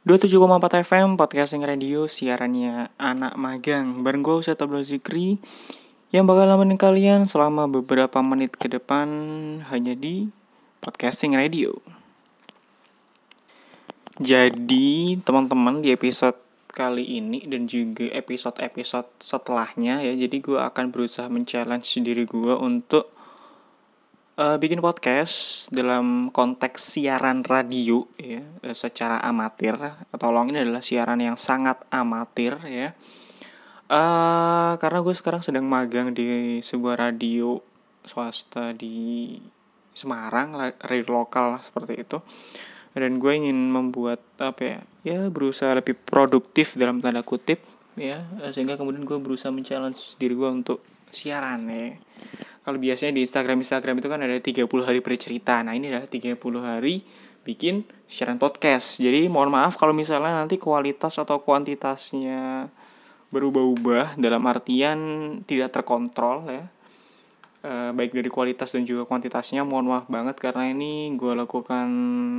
27,4 FM Podcasting Radio siarannya anak magang. Bareng gue Ustaz Abdul Zikri Yang bakal nemenin kalian selama beberapa menit ke depan Hanya di Podcasting Radio. Jadi teman-teman di episode kali ini Dan juga episode-episode setelahnya ya Jadi gue akan berusaha men-challenge diri gue untuk uh, bikin podcast dalam konteks siaran radio ya eh, secara amatir. Tolong ini adalah siaran yang sangat amatir ya. Uh, karena gue sekarang sedang magang di sebuah radio swasta di Semarang, radio lokal seperti itu. Dan gue ingin membuat apa ya? Ya berusaha lebih produktif dalam tanda kutip ya sehingga kemudian gue berusaha men-challenge diri gue untuk siaran ya. Kalau biasanya di Instagram Instagram itu kan ada 30 hari bercerita. Nah ini adalah 30 hari bikin siaran podcast. Jadi mohon maaf kalau misalnya nanti kualitas atau kuantitasnya berubah-ubah dalam artian tidak terkontrol ya. E, baik dari kualitas dan juga kuantitasnya mohon maaf banget karena ini gue lakukan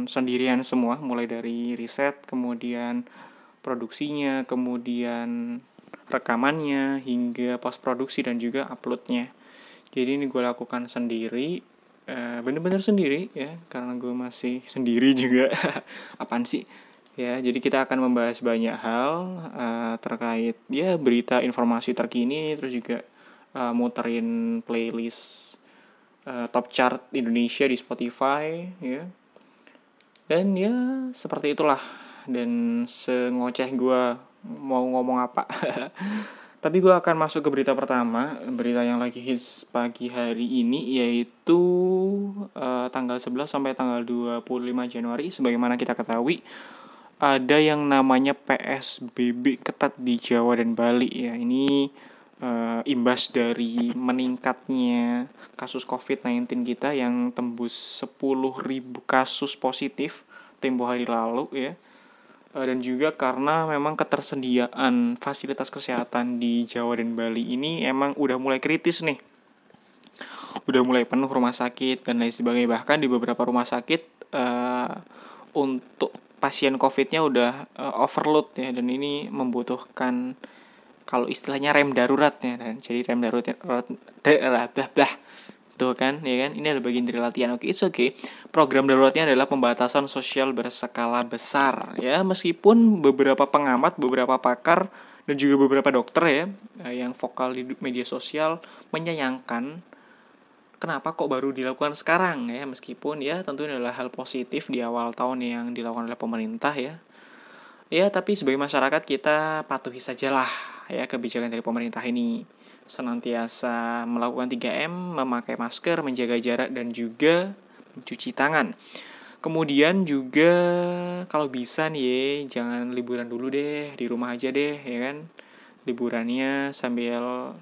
sendirian semua. Mulai dari riset kemudian produksinya kemudian rekamannya hingga post produksi dan juga uploadnya. Jadi ini gue lakukan sendiri uh, bener-bener sendiri ya karena gue masih sendiri juga. Apaan sih? Ya jadi kita akan membahas banyak hal uh, terkait ya berita informasi terkini terus juga uh, muterin playlist uh, top chart Indonesia di Spotify ya. Dan ya seperti itulah. Dan sengoceh gue mau ngomong apa. Tapi gue akan masuk ke berita pertama, berita yang lagi hits pagi hari ini yaitu uh, tanggal 11 sampai tanggal 25 Januari. Sebagaimana kita ketahui ada yang namanya PSBB ketat di Jawa dan Bali ya. Ini uh, imbas dari meningkatnya kasus COVID-19 kita yang tembus 10.000 kasus positif tempo hari lalu ya dan juga karena memang ketersediaan fasilitas kesehatan di Jawa dan Bali ini emang udah mulai kritis nih. Udah mulai penuh rumah sakit dan lain sebagainya. Bahkan di beberapa rumah sakit uh, untuk pasien COVID-nya udah uh, overload ya dan ini membutuhkan kalau istilahnya rem darurat ya dan jadi rem darurat, darurat, darurat, gitu kan ya kan? Ini adalah bagian dari latihan. Oke okay, it's okay. Program daruratnya adalah pembatasan sosial berskala besar ya. Meskipun beberapa pengamat beberapa pakar dan juga beberapa dokter ya eh, yang vokal di media sosial menyayangkan kenapa kok baru dilakukan sekarang ya. Meskipun ya tentu ini adalah hal positif di awal tahun yang dilakukan oleh pemerintah ya. Ya tapi sebagai masyarakat kita patuhi sajalah ya kebijakan dari pemerintah ini senantiasa melakukan 3M, memakai masker, menjaga jarak dan juga mencuci tangan. Kemudian juga kalau bisa nih ya, jangan liburan dulu deh, di rumah aja deh ya kan. Liburannya sambil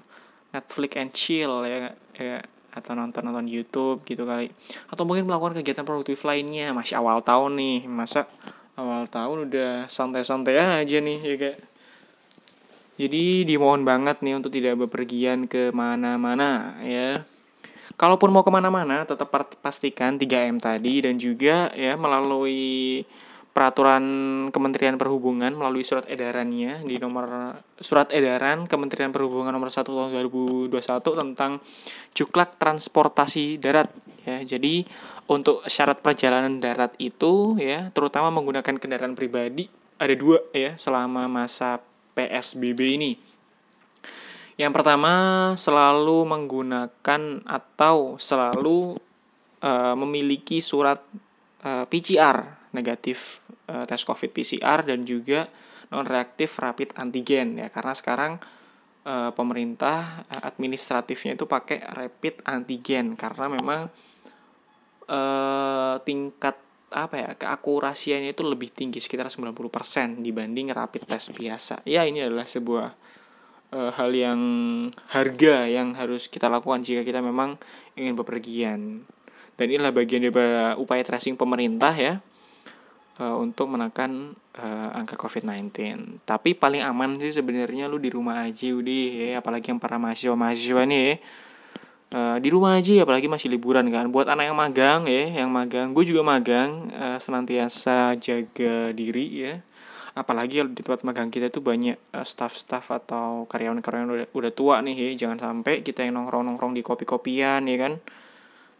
Netflix and chill ya, ya atau nonton-nonton YouTube gitu kali. Atau mungkin melakukan kegiatan produktif lainnya, masih awal tahun nih. Masa awal tahun udah santai-santai aja nih ya kayak jadi dimohon banget nih untuk tidak bepergian ke mana-mana ya. Kalaupun mau ke mana-mana tetap pastikan 3M tadi dan juga ya melalui peraturan Kementerian Perhubungan melalui surat edarannya di nomor surat edaran Kementerian Perhubungan nomor 1 tahun 2021 tentang cuklak transportasi darat ya. Jadi untuk syarat perjalanan darat itu ya terutama menggunakan kendaraan pribadi ada dua ya selama masa PSBB ini. Yang pertama, selalu menggunakan atau selalu uh, memiliki surat uh, eh, PCR negatif uh, tes COVID PCR dan juga non reaktif rapid antigen ya karena sekarang uh, pemerintah administratifnya itu pakai rapid antigen karena memang uh, tingkat apa ya keakurasiannya itu lebih tinggi sekitar 90% dibanding rapid test biasa. Ya ini adalah sebuah e, hal yang harga yang harus kita lakukan jika kita memang ingin bepergian. Dan inilah bagian dari upaya tracing pemerintah ya e, untuk menekan e, angka COVID-19. Tapi paling aman sih sebenarnya lu di rumah aja udah ya apalagi yang para mahasiswa-mahasiswa nih ya. Uh, di rumah aja apalagi masih liburan kan. Buat anak yang magang ya yang magang. Gue juga magang uh, senantiasa jaga diri ya. Apalagi di tempat magang kita itu banyak uh, staff-staff atau karyawan-karyawan udah, udah tua nih ya. Jangan sampai kita yang nongkrong-nongkrong di kopi-kopian ya kan.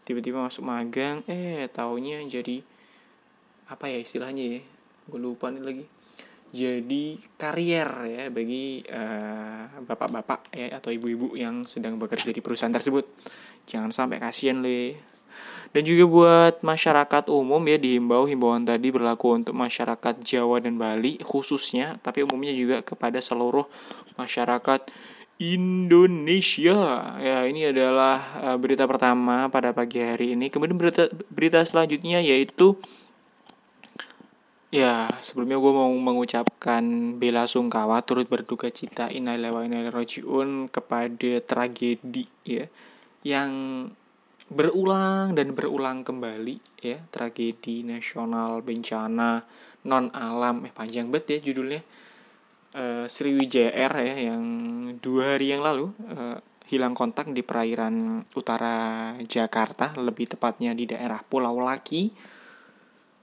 Tiba-tiba masuk magang eh taunya jadi apa ya istilahnya ya? Gue lupa nih lagi jadi karier ya bagi bapak bapak-bapak ya atau ibu-ibu yang sedang bekerja di perusahaan tersebut jangan sampai kasihan le dan juga buat masyarakat umum ya dihimbau himbauan tadi berlaku untuk masyarakat Jawa dan Bali khususnya tapi umumnya juga kepada seluruh masyarakat Indonesia. Ya, ini adalah uh, berita pertama pada pagi hari ini. Kemudian berita berita selanjutnya yaitu ya, sebelumnya gue mau mengucapkan bela sungkawa turut berduka cita innalillahi wa inna rojiun kepada tragedi ya yang berulang dan berulang kembali ya tragedi nasional bencana non alam eh panjang banget ya judulnya. Uh, Sriwijaya Air ya yang dua hari yang lalu uh, hilang kontak di perairan utara Jakarta lebih tepatnya di daerah Pulau Laki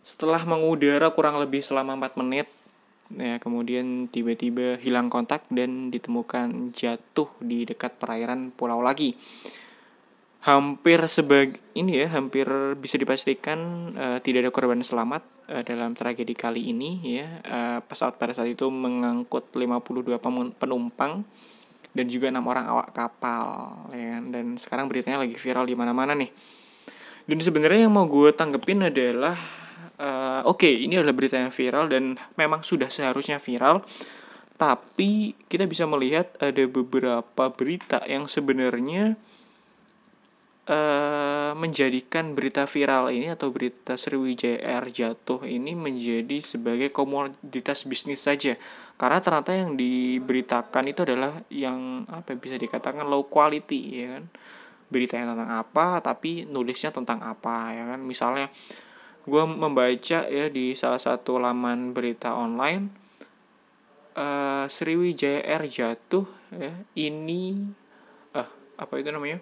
setelah mengudara kurang lebih selama 4 menit ya kemudian tiba-tiba hilang kontak dan ditemukan jatuh di dekat perairan Pulau Laki hampir sebag ini ya hampir bisa dipastikan uh, tidak ada korban selamat uh, dalam tragedi kali ini ya. Uh, pesawat pada saat itu mengangkut 52 penumpang dan juga enam orang awak kapal ya kan? dan sekarang beritanya lagi viral di mana-mana nih. Dan sebenarnya yang mau gue tanggepin adalah uh, oke okay, ini adalah berita yang viral dan memang sudah seharusnya viral. Tapi kita bisa melihat ada beberapa berita yang sebenarnya uh, menjadikan berita viral ini atau berita Sriwijaya Air jatuh ini menjadi sebagai komoditas bisnis saja. Karena ternyata yang diberitakan itu adalah yang apa bisa dikatakan low quality ya kan? Beritanya tentang apa tapi nulisnya tentang apa ya kan? Misalnya gue membaca ya di salah satu laman berita online uh, Sriwijaya Air jatuh ya ini uh, apa itu namanya?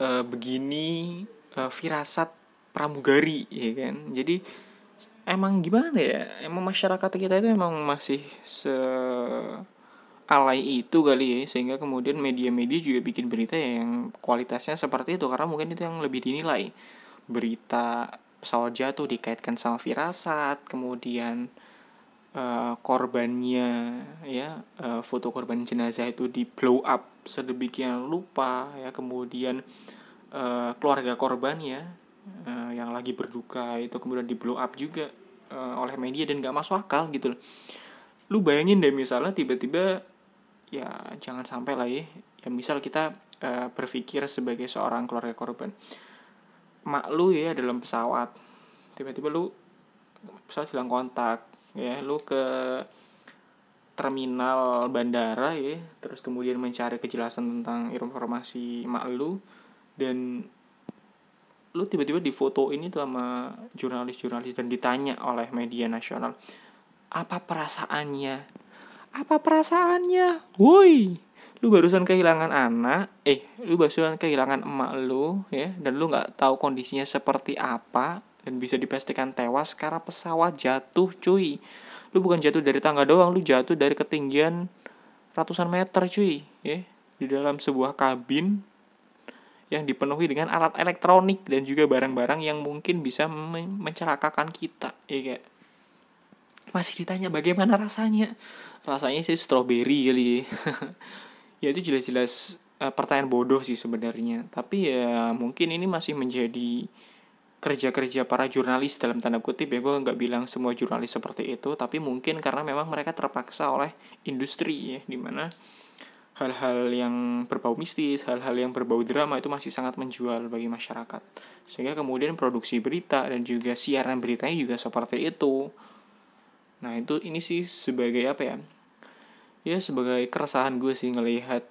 Uh, begini uh, firasat pramugari ya kan? Jadi emang gimana ya? Emang masyarakat kita itu emang masih se alay itu kali ya sehingga kemudian media-media juga bikin berita yang kualitasnya seperti itu karena mungkin itu yang lebih dinilai. Berita pesawat jatuh dikaitkan sama firasat kemudian uh, korbannya ya uh, foto korban jenazah itu di blow up sedemikian lupa ya kemudian uh, keluarga korbannya uh, yang lagi berduka itu kemudian di blow up juga uh, oleh media dan gak masuk akal gitu loh. Lu bayangin deh misalnya tiba-tiba ya jangan sampai lah ya ya misal kita uh, berpikir sebagai seorang keluarga korban mak lu ya dalam pesawat. Tiba-tiba lu pesawat hilang kontak ya. Lu ke terminal bandara ya. Terus kemudian mencari kejelasan tentang informasi mak lu dan lu tiba-tiba difoto ini tuh sama jurnalis-jurnalis dan ditanya oleh media nasional apa perasaannya? Apa perasaannya? Woi lu barusan kehilangan anak eh lu barusan kehilangan emak lu ya dan lu nggak tahu kondisinya seperti apa dan bisa dipastikan tewas karena pesawat jatuh cuy. Lu bukan jatuh dari tangga doang lu jatuh dari ketinggian ratusan meter cuy ya di dalam sebuah kabin yang dipenuhi dengan alat elektronik dan juga barang-barang yang mungkin bisa mencelakakan kita ya kayak. Masih ditanya bagaimana rasanya? Rasanya sih strawberry kali ya ya itu jelas-jelas uh, pertanyaan bodoh sih sebenarnya. Tapi ya mungkin ini masih menjadi kerja-kerja para jurnalis dalam tanda kutip ya. Gue nggak bilang semua jurnalis seperti itu tapi mungkin karena memang mereka terpaksa oleh industri ya di mana hal-hal yang berbau mistis hal-hal yang berbau drama itu masih sangat menjual bagi masyarakat. Sehingga kemudian produksi berita dan juga siaran beritanya juga seperti itu. Nah itu ini sih sebagai apa ya ya sebagai keresahan gue sih ngelihat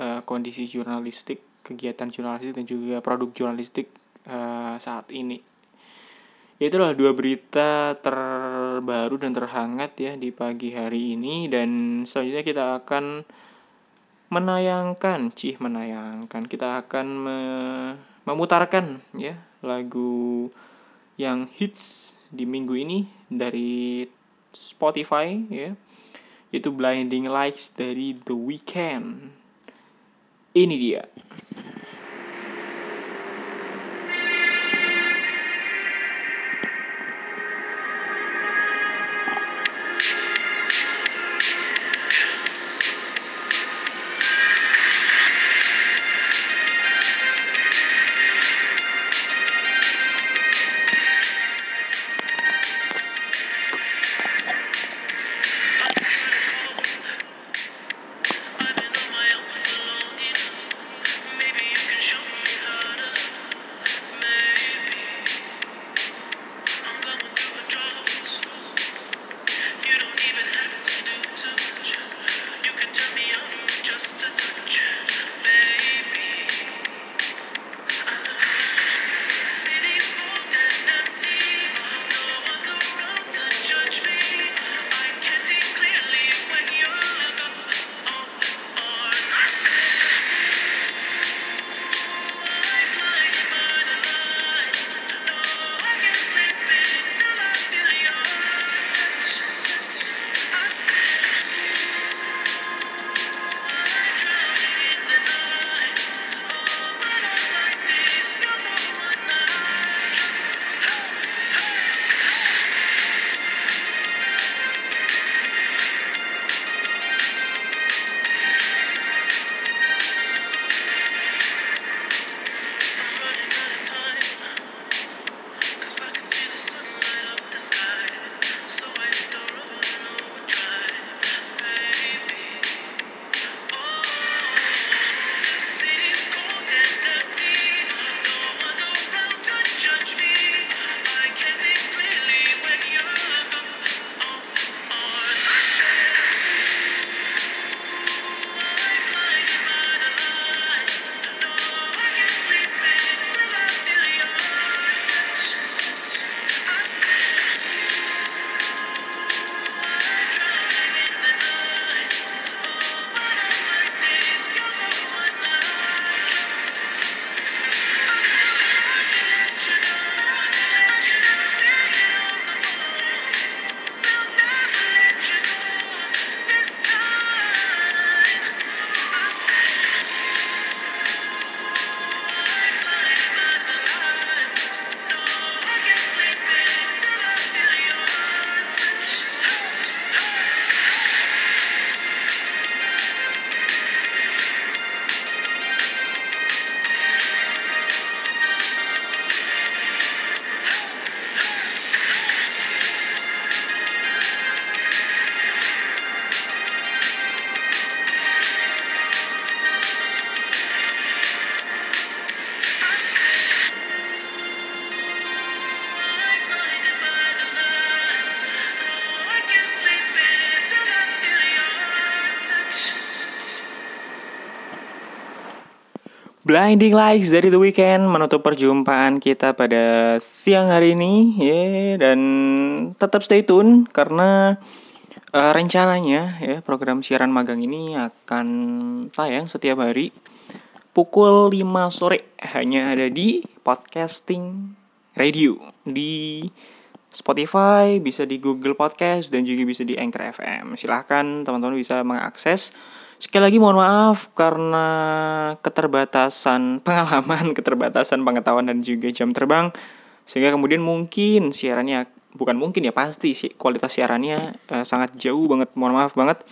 uh, kondisi jurnalistik kegiatan jurnalistik dan juga produk jurnalistik uh, saat ini ya itulah dua berita terbaru dan terhangat ya di pagi hari ini dan selanjutnya kita akan menayangkan, cih menayangkan. Kita akan me memutarkan ya lagu yang hits di minggu ini dari Spotify ya. Itu Blinding Lights dari The Weeknd. Ini dia. Blinding Lights dari The Weeknd menutup perjumpaan kita pada siang hari ini ya dan tetap stay tune karena uh, rencananya ya program siaran magang ini akan tayang setiap hari pukul 5 sore hanya ada di podcasting radio di Spotify, bisa di Google Podcast dan juga bisa di Anchor FM. Silahkan teman-teman bisa mengakses Sekali lagi mohon maaf karena keterbatasan pengalaman, keterbatasan pengetahuan dan juga jam terbang. Sehingga kemudian mungkin siarannya bukan mungkin ya pasti sih kualitas siarannya uh, sangat jauh banget. Mohon maaf banget.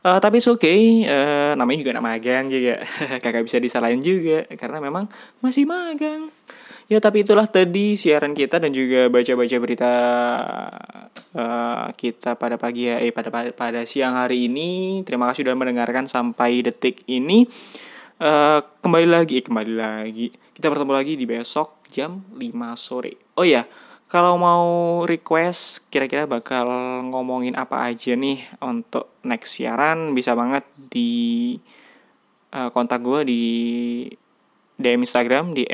Uh, tapi oke okay. uh, namanya juga nama magang juga. Kakak bisa disalahin juga karena memang masih magang Ya tapi itulah tadi siaran kita dan juga baca-baca berita uh, kita pada pagi ya, eh pada pada siang hari ini. Terima kasih sudah mendengarkan sampai detik ini. Uh, kembali lagi, eh, kembali lagi. Kita bertemu lagi di besok jam 5 sore. Oh ya, kalau mau request kira-kira bakal ngomongin apa aja nih untuk next siaran bisa banget di uh, kontak gue di DM Instagram di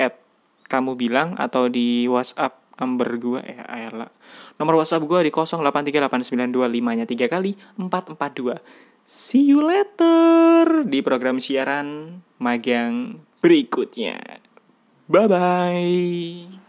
kamu bilang atau di WhatsApp number gue eh ayolah. Nomor WhatsApp gue di 083892 nya 3 kali 442. See you later. di program siaran magang berikutnya. Bye bye.